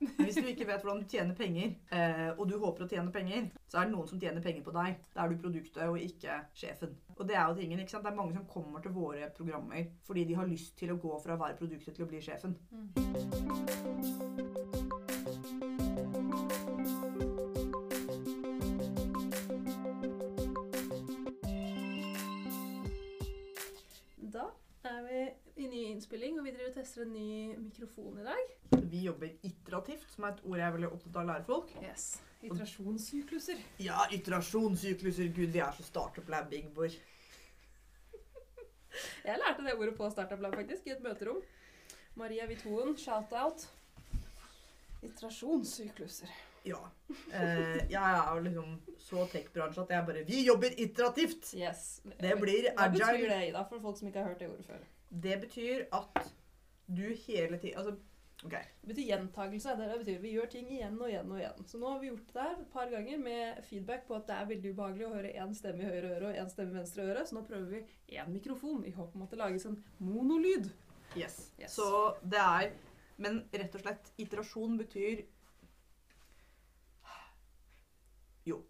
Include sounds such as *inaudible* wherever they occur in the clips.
Hvis du ikke vet hvordan du tjener penger, eh, og du håper å tjene penger, så er det noen som tjener penger på deg. Da er du produktet og ikke sjefen. Og det er jo tingen, ikke sant? Det er mange som kommer til våre programmer fordi de har lyst til å gå fra å være produktet til å bli sjefen. Da tester en ny mikrofon i dag. Vi jobber iterativt, som er et ord jeg er veldig opptatt av å lære folk. Yes. Iterasjonssykluser. Ja, iterasjonssykluser. Gud, vi er så startup-lab, Ingeborg. *laughs* Jeg lærte det ordet på Startup Lab faktisk, i et møterom. Maria Vitoen, shout-out. Iterasjonssykluser. Ja. Eh, jeg er jo liksom så tech-bransje at jeg bare Vi jobber iterativt! Yes. Det blir agile. Hva betyr det, Ida, for folk som ikke har hørt det ordet før? Det betyr at du hele tiden Altså, OK. Det betyr gjentagelse. Det betyr. Vi gjør ting igjen og igjen og igjen. Så nå har vi gjort det der et par ganger med feedback på at det er veldig ubehagelig å høre én stemme i høyre øre og én stemme i venstre øre, så nå prøver vi én mikrofon i håp om at det lages en monolyd. Yes. Yes. Så det er Men rett og slett, iterasjon betyr Jo.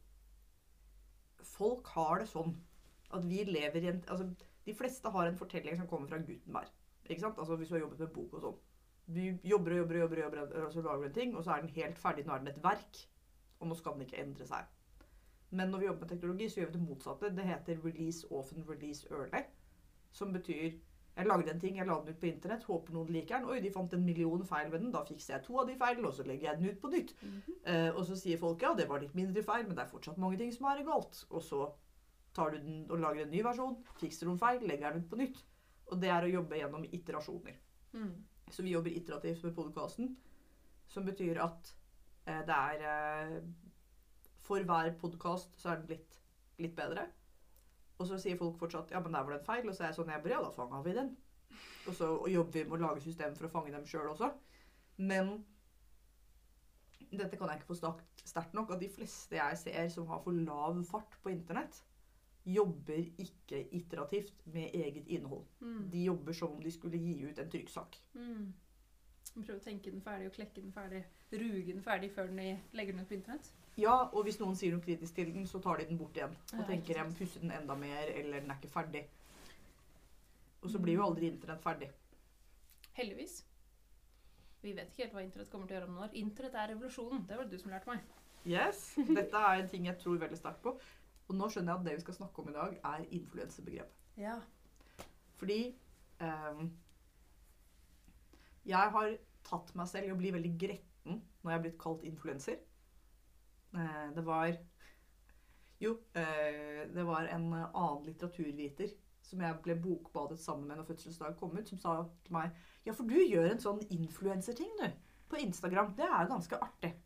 Folk har det sånn at vi lever i en Altså, de fleste har en fortelling som kommer fra Gutenberg. Ikke sant? Altså Hvis du har jobbet med bok og sånn. Du jobber og jobber og jobber, jobber, og så lager du en ting, og så er den helt ferdig. Nå er den et verk. Og nå skal den ikke endre seg. Men når vi jobber med teknologi, så gjør vi det motsatte. Det heter release often, release early. Som betyr jeg lagde en ting, jeg la den ut på internett, håper noen liker den. Oi, de fant en million feil ved den, da fikser jeg to av de feilene, og så legger jeg den ut på nytt. Eh, og så sier folk ja, det var litt mindre feil, men det er fortsatt mange ting som er galt. Og så tar du den og lager en ny versjon, fikser noen feil, legger den ut på nytt. Og det er å jobbe gjennom iterasjoner. Mm. Så vi jobber iterativt med podkasten, som betyr at eh, det er eh, For hver podkast så er den blitt litt bedre. Og så sier folk fortsatt ja, men der var det en feil. Og så er jeg sånn ja, da fanga vi den. Og så og jobber vi med å lage system for å fange dem sjøl også. Men dette kan jeg ikke få sagt sterkt nok, at de fleste jeg ser som har for lav fart på internett, jobber ikke iterativt med eget innhold. Mm. De jobber som om de skulle gi ut en trykksak. Mm. Prøve å tenke den ferdig og klekke den ferdig, ruge den ferdig før den legger den ut på internett. Ja, og hvis noen sier noe kritisk til den, så tar de den bort igjen. Og Ja, tenker jeg må pusse den enda mer, eller den er ikke ferdig. Og så blir jo aldri internett ferdig. Heldigvis. Vi vet ikke helt hva internett kommer til å gjøre om noen år. Internett er revolusjonen. Det var det du som lærte meg. Yes, *laughs* Dette er en ting jeg tror veldig sterkt på. Og nå skjønner jeg at det vi skal snakke om i dag, er influensebegrepet. Ja. Fordi ehm, jeg har tatt meg selv i å bli veldig gretten når jeg er blitt kalt influenser. Eh, det var Jo, eh, det var en annen litteraturviter som jeg ble bokbadet sammen med når fødselsdag kom ut, som sa til meg Ja, for du gjør en sånn influenserting, du. På Instagram. Det er ganske artig.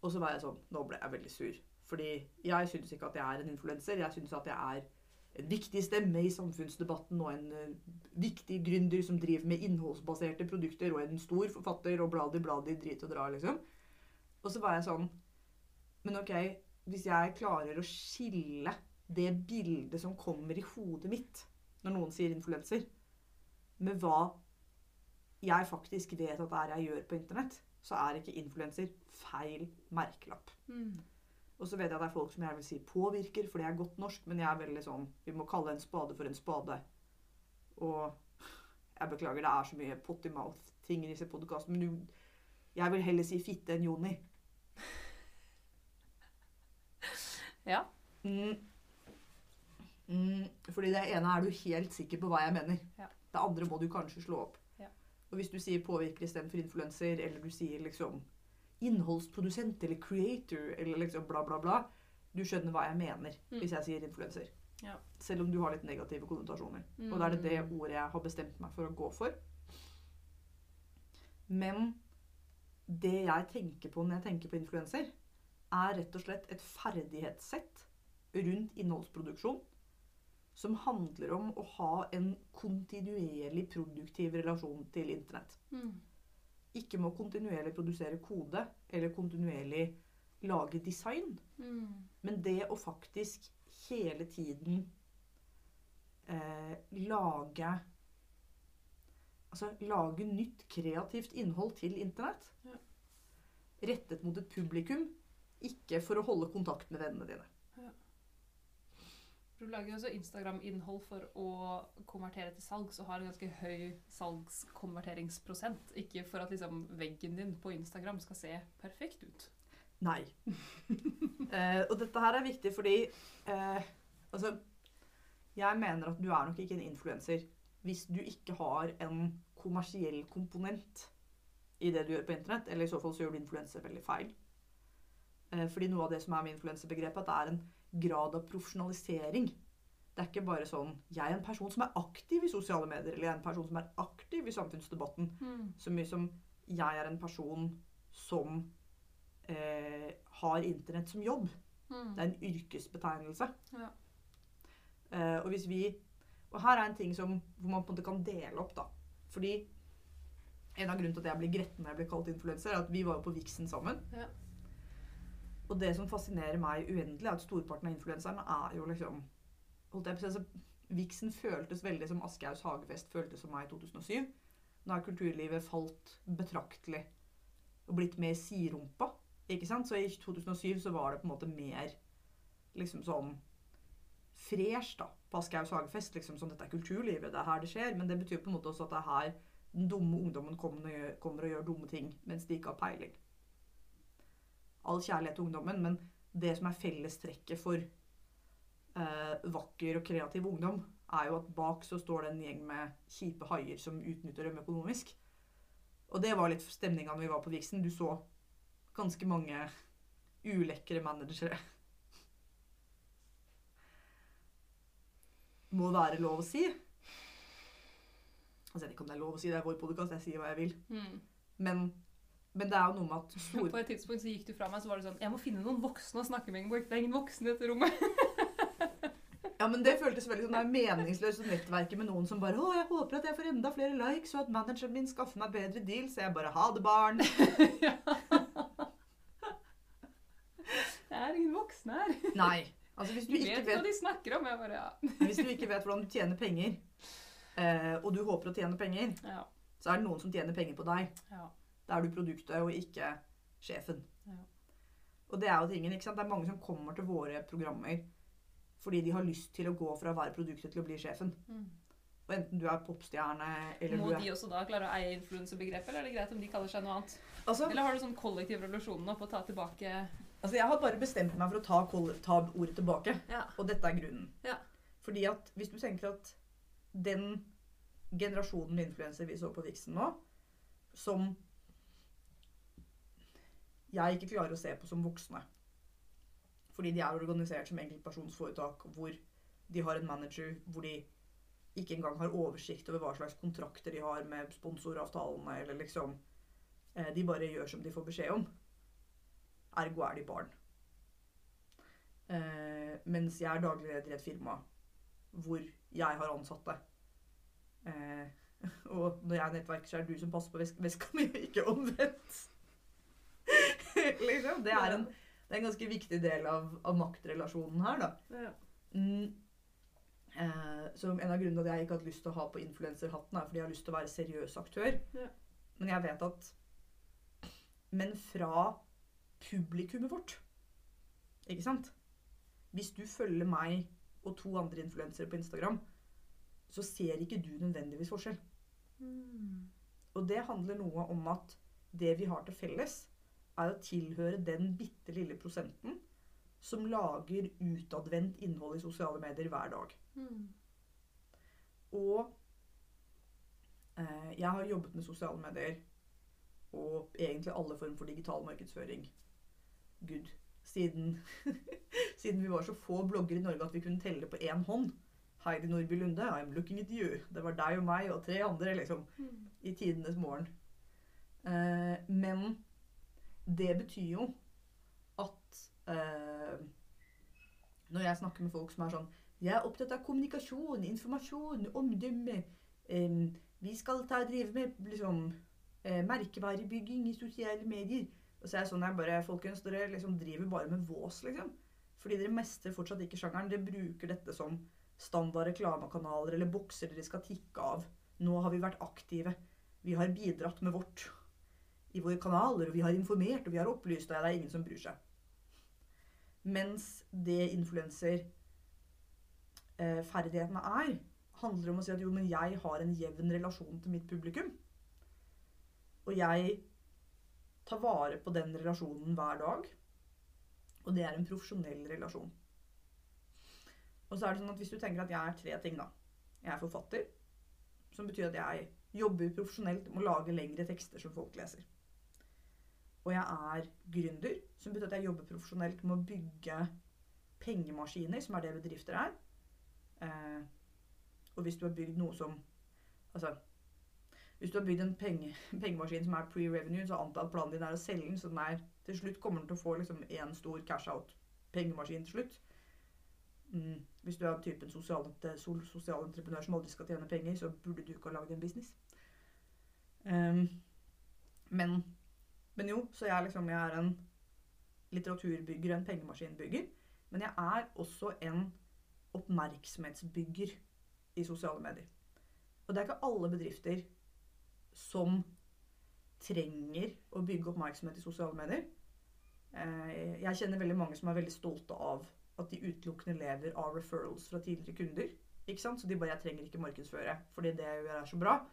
Og så var jeg sånn Nå ble jeg veldig sur. Fordi jeg syns ikke at jeg er en influenser. Jeg syns at jeg er en viktig stemme i samfunnsdebatten og en eh, viktig gründer som driver med innholdsbaserte produkter, og en stor forfatter og bladi-bladi drit og dra, liksom. Og så var jeg sånn Men ok, hvis jeg klarer å skille det bildet som kommer i hodet mitt når noen sier influenser, med hva jeg faktisk vet at det er jeg gjør på internett, så er ikke influenser feil merkelapp. Mm. Og så vet jeg at det er folk som jeg vil si påvirker, for det er godt norsk, men jeg er veldig sånn Vi må kalle en spade for en spade. Og jeg beklager, det er så mye potty mouth-ting i disse podkastene, men du Jeg vil heller si fitte enn Joni. *laughs* Ja. Mm. Mm, fordi det ene er du helt sikker på hva jeg mener. Ja. Det andre må du kanskje slå opp. Ja. Og hvis du sier påvirker istedenfor influenser, eller du sier liksom innholdsprodusent eller creator eller liksom bla, bla, bla, du skjønner hva jeg mener Mm. hvis jeg sier influenser. Ja. Selv om du har litt negative konnotasjoner. Mm. Og da er det det ordet jeg har bestemt meg for å gå for. Men det jeg tenker på når jeg tenker på influenser, er rett og slett et ferdighetssett rundt innholdsproduksjon som handler om å ha en kontinuerlig produktiv relasjon til internett. Mm. Ikke med å kontinuerlig produsere kode eller kontinuerlig lage design, Mm. men det å faktisk hele tiden eh, lage Altså lage nytt kreativt innhold til internett. Ja. rettet mot et publikum, ikke for å holde kontakt med vennene dine. Du lager jo også Instagram-innhold for å konvertere til salg, så har en ganske høy salgskonverteringsprosent. Ikke for at liksom veggen din på Instagram skal se perfekt ut. Nei. *laughs* eh, og dette her er viktig fordi eh, Altså, jeg mener at du er nok ikke en influenser hvis du ikke har en kommersiell komponent i det du gjør på internett. Eller i så fall så gjør du influenser veldig feil. Eh, fordi noe av det som er med influenserbegrepet, at det er en grad av profesjonalisering. Det er ikke bare sånn Jeg er en person som er aktiv i sosiale medier, eller jeg er en person som er aktiv i samfunnsdebatten. Så mye som jeg er en person som eh, har internett som jobb. Det er en yrkesbetegnelse. Ja. Eh, og hvis vi Og her er en ting som, hvor man på en måte kan dele opp, da. Fordi en av grunnene til at jeg blir gretten når jeg blir kalt influenser, er at vi var jo på Vixen sammen. Ja. Og det som fascinerer meg uendelig, er at storparten av influenserne er jo liksom holdt jeg på å si, altså, Vixen føltes veldig som Aschehougs hagefest føltes som meg i 2007. Nå har kulturlivet falt betraktelig og blitt mer siderumpa. Ikke sant? Så i 2007 så var det på en måte mer liksom sånn fresh da, på Aschehougs hagefest. Liksom sånn, dette er kulturlivet, det er her det skjer. Men det betyr på en måte også at det er her den dumme ungdommen kommer og, gjør, kommer og gjør dumme ting mens de ikke har peiling. All kjærlighet til ungdommen, men det som er fellestrekket for eh, vakker og kreativ ungdom, er jo at bak så står det en gjeng med kjipe haier som utnytter dem økonomisk. Og det var litt stemninga når vi var på Vixen. Du så ganske mange ulekre managere. Må være lov å si. Altså, jeg vet ikke om det er lov å si, det er vår podkast, jeg sier hva jeg vil. Mm. Men, men det er jo noe med at *laughs* stor... På et tidspunkt så gikk du fra meg, så var det sånn Jeg må finne noen voksne å snakke med. Ingeborg. Det er ingen voksne i dette rommet. *laughs* Ja, men det føltes veldig sånn det er meningsløst å nettverke med noen som bare 'Å, jeg håper at jeg får enda flere likes, og at manageren min skaffer meg bedre deal', så jeg bare 'Ha det, barn'. *laughs* Det er ingen voksne her. Nei. Altså, hvis du De ikke vet hva de snakker om. Jeg bare ja. hvis du ikke vet hvordan du tjener penger, eh, og du håper å tjene penger, Ja. så er det noen som tjener penger på deg. ja. Da er du produktet, og ikke sjefen. Ja. Og det er jo tingen, ikke sant? Det er mange som kommer til våre programmer fordi de har lyst til å gå fra å være produktet til å bli sjefen. Mm. Og enten du er popstjerne, eller Må du er de også da klare å eie influensebegrepet, eller er det greit om de kaller seg noe annet? Altså, Eller har du sånn kollektiv revolusjon nå på å ta tilbake altså, jeg har bare bestemt meg for å ta, ta ordet tilbake. Ja. Og dette er grunnen. Ja. Fordi at hvis du tenker at den generasjonen med influenser vi så på Vixen nå, som jeg ikke klarer å se på som voksne Fordi de er organisert som enkeltpersonsforetak hvor de har en manager hvor de ikke engang har oversikt over hva slags kontrakter de har med sponsoravtalene, eller liksom eh, De bare gjør som de får beskjed om. Ergo er de barn. Eh, mens jeg er daglig leder i et firma hvor jeg har ansatte. Eh, *laughs* og når jeg er nettverker, så er det du som passer på vesk veska mi, *laughs* ikke omvendt. *laughs* liksom. Det er, en, det er en ganske viktig del av, av maktrelasjonen her, da. Ja. Mm. Eh, så en av grunnene til at jeg ikke har hatt lyst til å ha på influenserhatten, er fordi jeg har lyst til å være seriøs aktør. Ja. Men jeg vet at Men fra publikummet vårt, ikke sant Hvis du følger meg og to andre influensere på Instagram, så ser ikke du nødvendigvis forskjell. Mm. Og det handler noe om at det vi har til felles, er å tilhøre den bitte lille prosenten som lager utadvendt innhold i sosiale medier hver dag. Mm. Og eh, jeg har jobbet med sosiale medier og egentlig alle former for digital markedsføring. Gud. Siden, *laughs* siden vi var så få blogger i Norge at vi kunne telle på én hånd. Heidi Nordby Lunde, I'm looking at you. Det var deg og meg og tre andre liksom, Mm. i tidenes morgen. Eh, men det betyr jo at eh, Når jeg snakker med folk som er sånn Jeg er opptatt av kommunikasjon, informasjon, omdømme. Eh, vi skal ta drive med liksom, eh, merkevarebygging i sosiale medier. Og så er jeg sånn jeg bare Folkens, dere liksom driver bare med vås, liksom. Fordi dere mestrer fortsatt ikke sjangeren. Dere bruker dette som standard reklamekanaler eller bokser dere skal tikke av. Nå har vi vært aktive. Vi har bidratt med vårt. I våre kanaler, og vi har informert, og vi har opplyst, og det er ingen som bryr seg. Mens det influenserferdighetene er, handler om å si at jo, men jeg har en jevn relasjon til mitt publikum. Og jeg tar vare på den relasjonen hver dag. Og det er en profesjonell relasjon. Og så er det sånn at hvis du tenker at jeg er tre ting, da. Jeg er forfatter, som betyr at jeg jobber profesjonelt med å lage lengre tekster som folk leser. Og jeg er gründer, som betyr at jeg jobber profesjonelt med å bygge pengemaskiner, som er det bedrifter er. Eh, og hvis du har bygd noe som Altså hvis du har bygd en penge, *laughs* pengemaskin som er pre-revenue, så antar jeg at planen din er å selge den, så den er til slutt kommer den til å få liksom stor cash-out-pengemaskin til slutt. Mm. Hvis du er typen sosialentreprenør som aldri skal tjene penger, så burde du ikke ha lagd en business. Um, men, men, jo, så jeg, liksom, jeg er en litteraturbygger, en pengemaskinbygger. Men jeg er også en oppmerksomhetsbygger i sosiale medier. Og det er ikke alle bedrifter som trenger å bygge oppmerksomhet i sosiale medier. Eh, jeg kjenner veldig mange som er veldig stolte av at de utelukkende lever av referrals fra tidligere kunder. Ikke sant? Så de bare 'Jeg trenger ikke markedsføre, fordi det jeg gjør, er så bra'.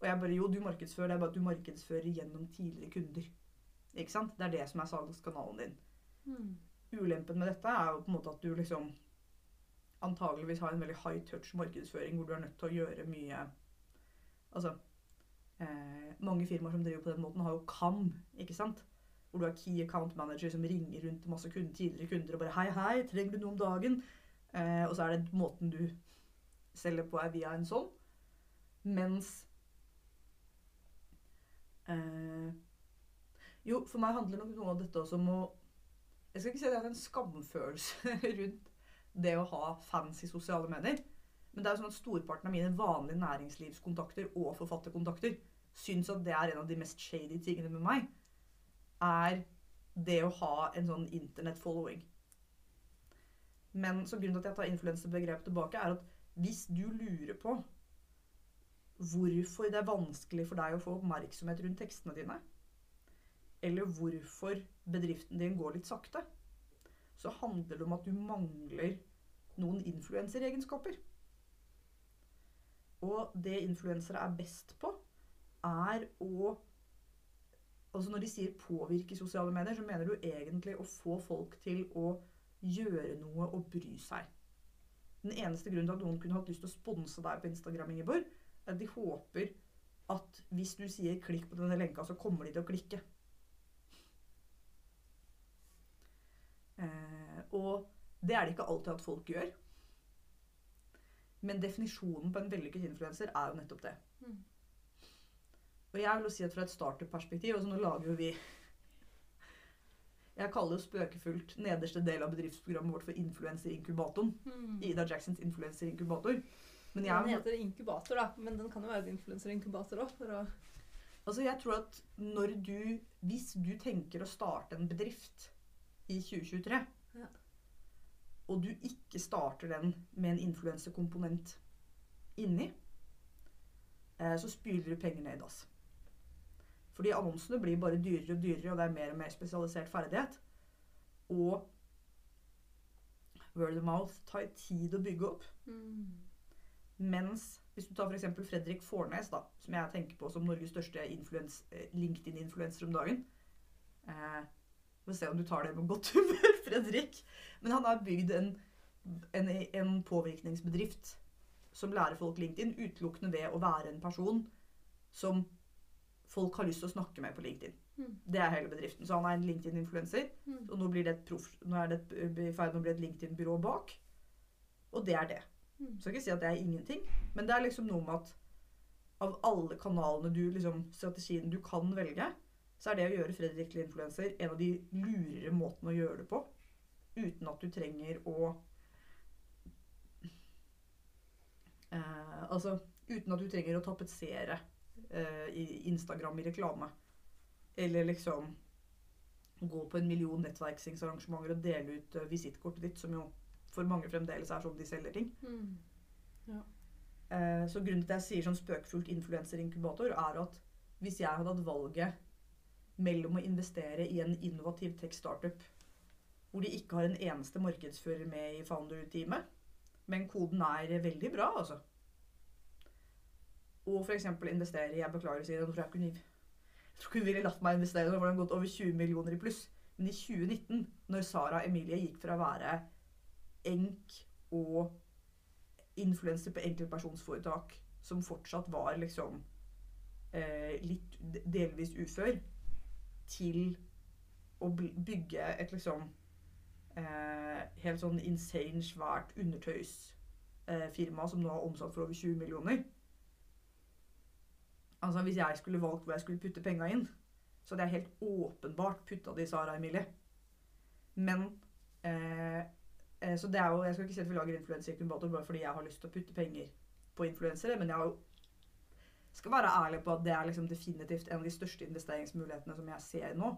Og jeg bare 'Jo, du markedsfører, det er bare at du markedsfører gjennom tidligere kunder'. Ikke sant? Det er det som er salgskanalen din. Mm. Ulempen med dette er jo på en måte at du liksom antageligvis har en veldig high touch markedsføring hvor du er nødt til å gjøre mye Altså eh, Mange firmaer som driver på den måten, har jo KAM, ikke sant? Hvor du har key account manager som ringer rundt til masse kunder, tidligere kunder og bare 'Hei, hei, trenger du noe om dagen?' Eh, og så er det måten du selger på, er via en sånn. Mens eh, Jo, for meg handler nok noe av dette også om å Jeg skal ikke si at jeg har en skamfølelse *laughs* rundt det å ha fans i sosiale medier. Men det er jo sånn at storparten av mine vanlige næringslivskontakter og forfatterkontakter syns at det er en av de mest shady tingene med meg er det å ha en sånn internett-following. Men så grunnen til at jeg tar influensebegrepet tilbake, er at hvis du lurer på hvorfor det er vanskelig for deg å få oppmerksomhet rundt tekstene dine, eller hvorfor bedriften din går litt sakte, så handler det om at du mangler noen influenseregenskaper. Og det influensere er best på, er å Altså Når de sier 'påvirke sosiale medier', så mener du egentlig å få folk til å gjøre noe og bry seg. Den eneste grunnen til at noen kunne hatt lyst til å sponse deg på Instagram, Ingeborg, de håper at hvis du sier 'klikk på denne lenka', så kommer de til å klikke. Eh, og det er det ikke alltid at folk gjør. Men definisjonen på en vellykket influenser er jo nettopp det. Mm. Og jeg vil si at fra et startup-perspektiv altså Nå lager jo vi Jeg kaller jo spøkefullt nederste del av bedriftsprogrammet vårt for influenserinkubatoren. Mm. Ida Jacksons influenserinkubator. Men jeg, den heter inkubator, da. Men den kan jo være en influenserinkubator òg. Altså, jeg tror at når du Hvis du tenker å starte en bedrift i 2023, ja. og du ikke starter den med en influensekomponent inni, eh, så spyler du penger ned i dass. Fordi annonsene blir bare dyrere og dyrere, og det er mer og mer spesialisert ferdighet. Og word of mouth tar tid å bygge opp. Mm. Mens hvis du tar f.eks. Fredrik Fornes, da, som jeg tenker på som Norges største eh, LinkedIn-influenser om dagen eh, Vi får se om du tar det med godt *laughs* humør, Fredrik. Men han har bygd en, en, en påvirkningsbedrift som lærer folk LinkedIn utelukkende ved å være en person som folk har lyst til å snakke med på LinkedIn. Mm. Det er hele bedriften. Så han er en LinkedIn-influenser. Mm. Og nå, blir det et prof, nå er det i ferd med å bli et LinkedIn-byrå bak. Og det er det. Mm. Jeg ikke si at det er ingenting, men det er liksom noe med at av alle kanalene du liksom, strategien du kan velge, så er det å gjøre Fredrik til influenser en av de lurere måtene å gjøre det på. Uten at du trenger å eh, Altså uten at du trenger å tapetsere eh, i Instagram i reklame. Eller liksom gå på en million nettverksingsarrangementer og dele ut uh, visittkortet ditt, som jo for mange fremdeles er sånn de selger ting. Mm. Ja. Eh, så grunnen til at jeg sier sånn spøkefullt influenserinkubator, er at hvis jeg hadde hatt valget mellom å investere i en innovativ tech-startup hvor de ikke har en eneste markedsfører med i founder-teamet, men koden er veldig bra, altså. Og f.eks. investere i Jeg beklager å si det, tror jeg tror ikke hun ville latt meg investere, nå var den gått over 20 millioner i pluss. Men i 2019, når Sara Emilie gikk fra å være enk og influenser på enkeltpersonsforetak, som fortsatt var liksom eh, litt delvis ufør, til å bygge et liksom eh, helt sånn insane svært undertøysfirma eh, som nå har omsatt for over 20 millioner. Altså Hvis jeg skulle valgt hvor jeg skulle putte penga inn, så hadde jeg helt åpenbart putta det i Sara Emilie. Men eh, Så det er jo Jeg skal ikke si at vi lager influenserinkubator bare fordi jeg har lyst til å putte penger på influensere, men jeg har jo skal være ærlig på at det er liksom definitivt en av de største investeringsmulighetene som jeg ser nå.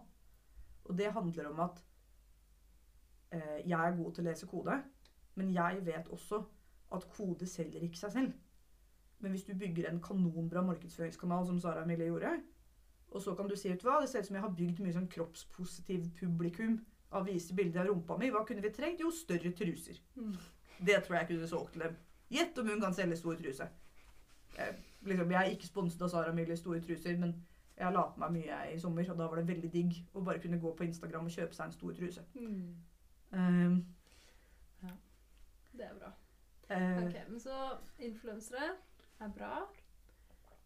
Og det handler om at eh, jeg er god til å lese kode, men jeg vet også at kode selger ikke seg selv. Men hvis du bygger en kanonbra markedsføringskanal, som Sara Emilie gjorde, og så kan du si ut hva, det ser ut som jeg har bygd mye sånn kroppspositiv publikum av å vise bilder av rumpa mi. Hva kunne vi trengt? Jo, større truser. Mm. Det tror jeg kunne solgt til dem. Gjett om hun kan selge stor truse. Jeg, liksom, jeg er ikke sponset av Sara Emilie store truser, men jeg har latt meg mye i sommer, og da var det veldig digg å bare kunne gå på Instagram og kjøpe seg en stor truse. Mm. Um, Det er bra. Uh, Ok, Men så influensere er bra.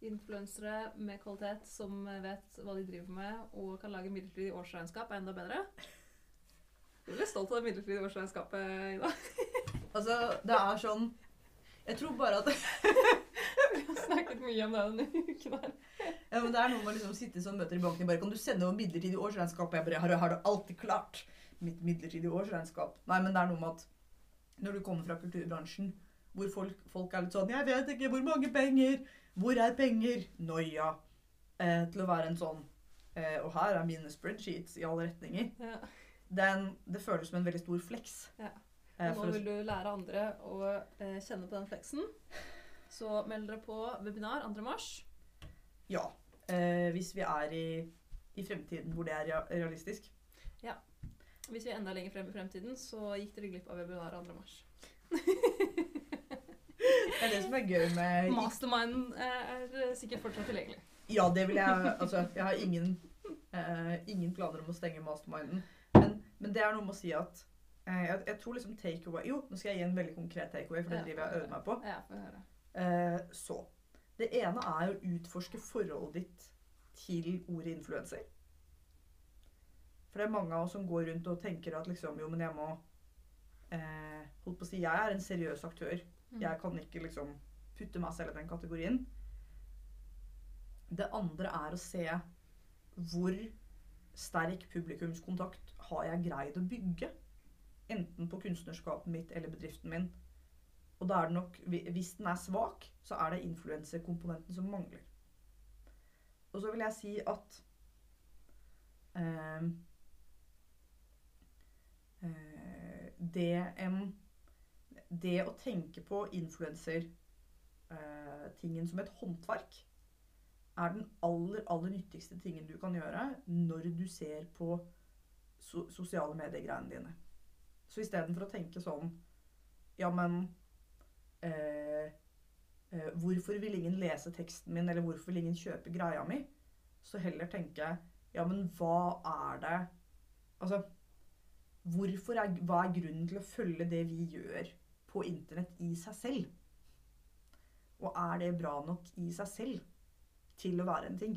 Influensere med kvalitet som vet hva de driver med og kan lage midlertidig årsregnskap, er enda bedre. Du ble stolt av det midlertidige årsregnskapet, dag *laughs* Altså, det er sånn Jeg tror bare at *laughs* Vi har snakket mye om det denne uken her. ja, men Det er noe med å liksom sitte som møter i banken bare Kan du sende over midlertidig årsregnskap? Og jeg bare har, har det alltid klart. Mitt midlertidige årsregnskap. Nei, men det er noe med at når du kommer fra kulturbransjen, hvor folk, folk er litt sånn 'Jeg vet ikke hvor mange penger. Hvor er penger?' Noia. Eh, til å være en sånn eh, Og her er mine spreadsheets i alle retninger. Ja. Den, det føles som en veldig stor flex. Ja. Eh, Og nå vil du lære andre å eh, kjenne på den fleksen. Så meld dere på webinar 2. mars. Ja. Eh, hvis vi er i, i fremtiden hvor det er realistisk. Ja. Hvis vi er enda lenger frem i fremtiden, så gikk dere glipp av webinar 2. mars. *laughs* Det er det som er gøy med Mastermind eh, er sikkert fortsatt tilgjengelig. Ja, det vil jeg Altså, jeg har ingen, eh, ingen planer om å stenge masterminden. Men, men det er noe med å si at eh, jeg, jeg tror liksom takeaway Jo, nå skal jeg gi en veldig konkret takeaway, for det Ja, driver jeg og øver meg på. Ja, høre. Eh, så Det ene er å utforske forholdet ditt til ordet influenser. For det er mange av oss som går rundt og tenker at liksom Jo, men jeg må eh, Holdt på å si Jeg er en seriøs aktør. Mm. Jeg kan ikke liksom putte meg selv i den kategorien. Det andre er å se hvor sterk publikumskontakt har jeg greid å bygge. Enten på kunstnerskapet mitt eller bedriften min. Og da er det nok, Hvis den er svak, så er det influenserkomponenten som mangler. Og så vil jeg si at eh, eh, det en det å tenke på influensertingen eh, som et håndverk er den aller, aller nyttigste tingen du kan gjøre når du ser på so sosiale medier-greiene dine. Så istedenfor å tenke sånn Ja, men eh, eh, Hvorfor vil ingen lese teksten min, eller hvorfor vil ingen kjøpe greia mi? Så heller tenke Ja, men hva er det Altså er, Hva er grunnen til å følge det vi gjør på internett i seg selv? Og er det bra nok i seg selv til å være en ting?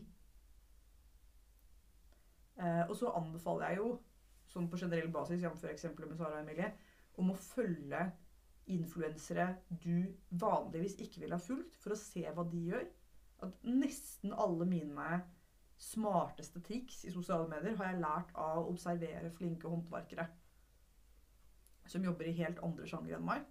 Eh, og så anbefaler jeg jo, sånn på generell basis, jf. eksempelet med Sara og Emilie, om å følge influensere du vanligvis ikke ville ha fulgt, for å se hva de gjør. At nesten alle mine smarteste triks i sosiale medier har jeg lært av å observere flinke håndverkere som jobber i helt andre sjangere enn meg.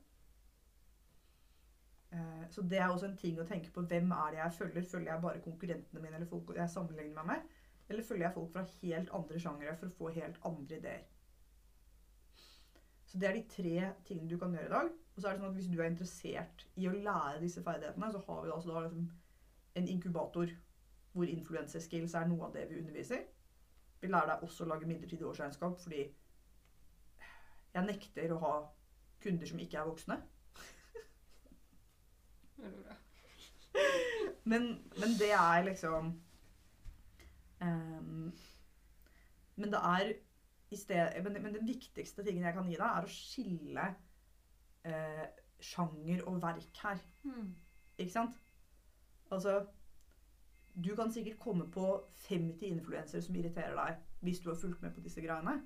Eh, Så det er også en ting å tenke på. Hvem er det jeg følger? Følger jeg bare konkurrentene mine eller folk jeg sammenligner meg med? Eller følger jeg folk fra helt andre sjangere for å få helt andre ideer? Så det er de tre tingene du kan gjøre i dag. Og så er det sånn at hvis du er interessert i å lære disse ferdighetene, så har vi altså da liksom en inkubator hvor influencer skills er noe av det vi underviser. Vi lærer deg også å lage midlertidig årsregnskap fordi jeg nekter å ha kunder som ikke er voksne. Men, men det er liksom um, Men det er i sted, men, men den viktigste tingen jeg kan gi deg, er å skille uh, sjanger og verk her. Mm. Ikke sant? Altså Du kan sikkert komme på 50 influensere som irriterer deg hvis du har fulgt med på disse greiene.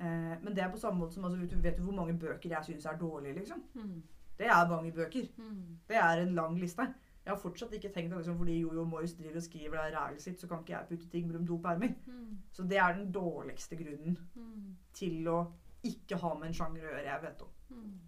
Uh, men det er på samme måte som altså, vet, du, vet du hvor mange bøker jeg syns er dårlige, liksom? Mm. Det er mange bøker. Mm. Det er en lang liste. Jeg har fortsatt ikke tenkt at liksom, fordi Jojo Moyes driver og skriver det rælet sitt, så kan ikke jeg putte ting mellom to permer. Mm. Så det er den dårligste grunnen Mm. til å ikke ha med en sjanger å gjøre jeg vet om. Mm.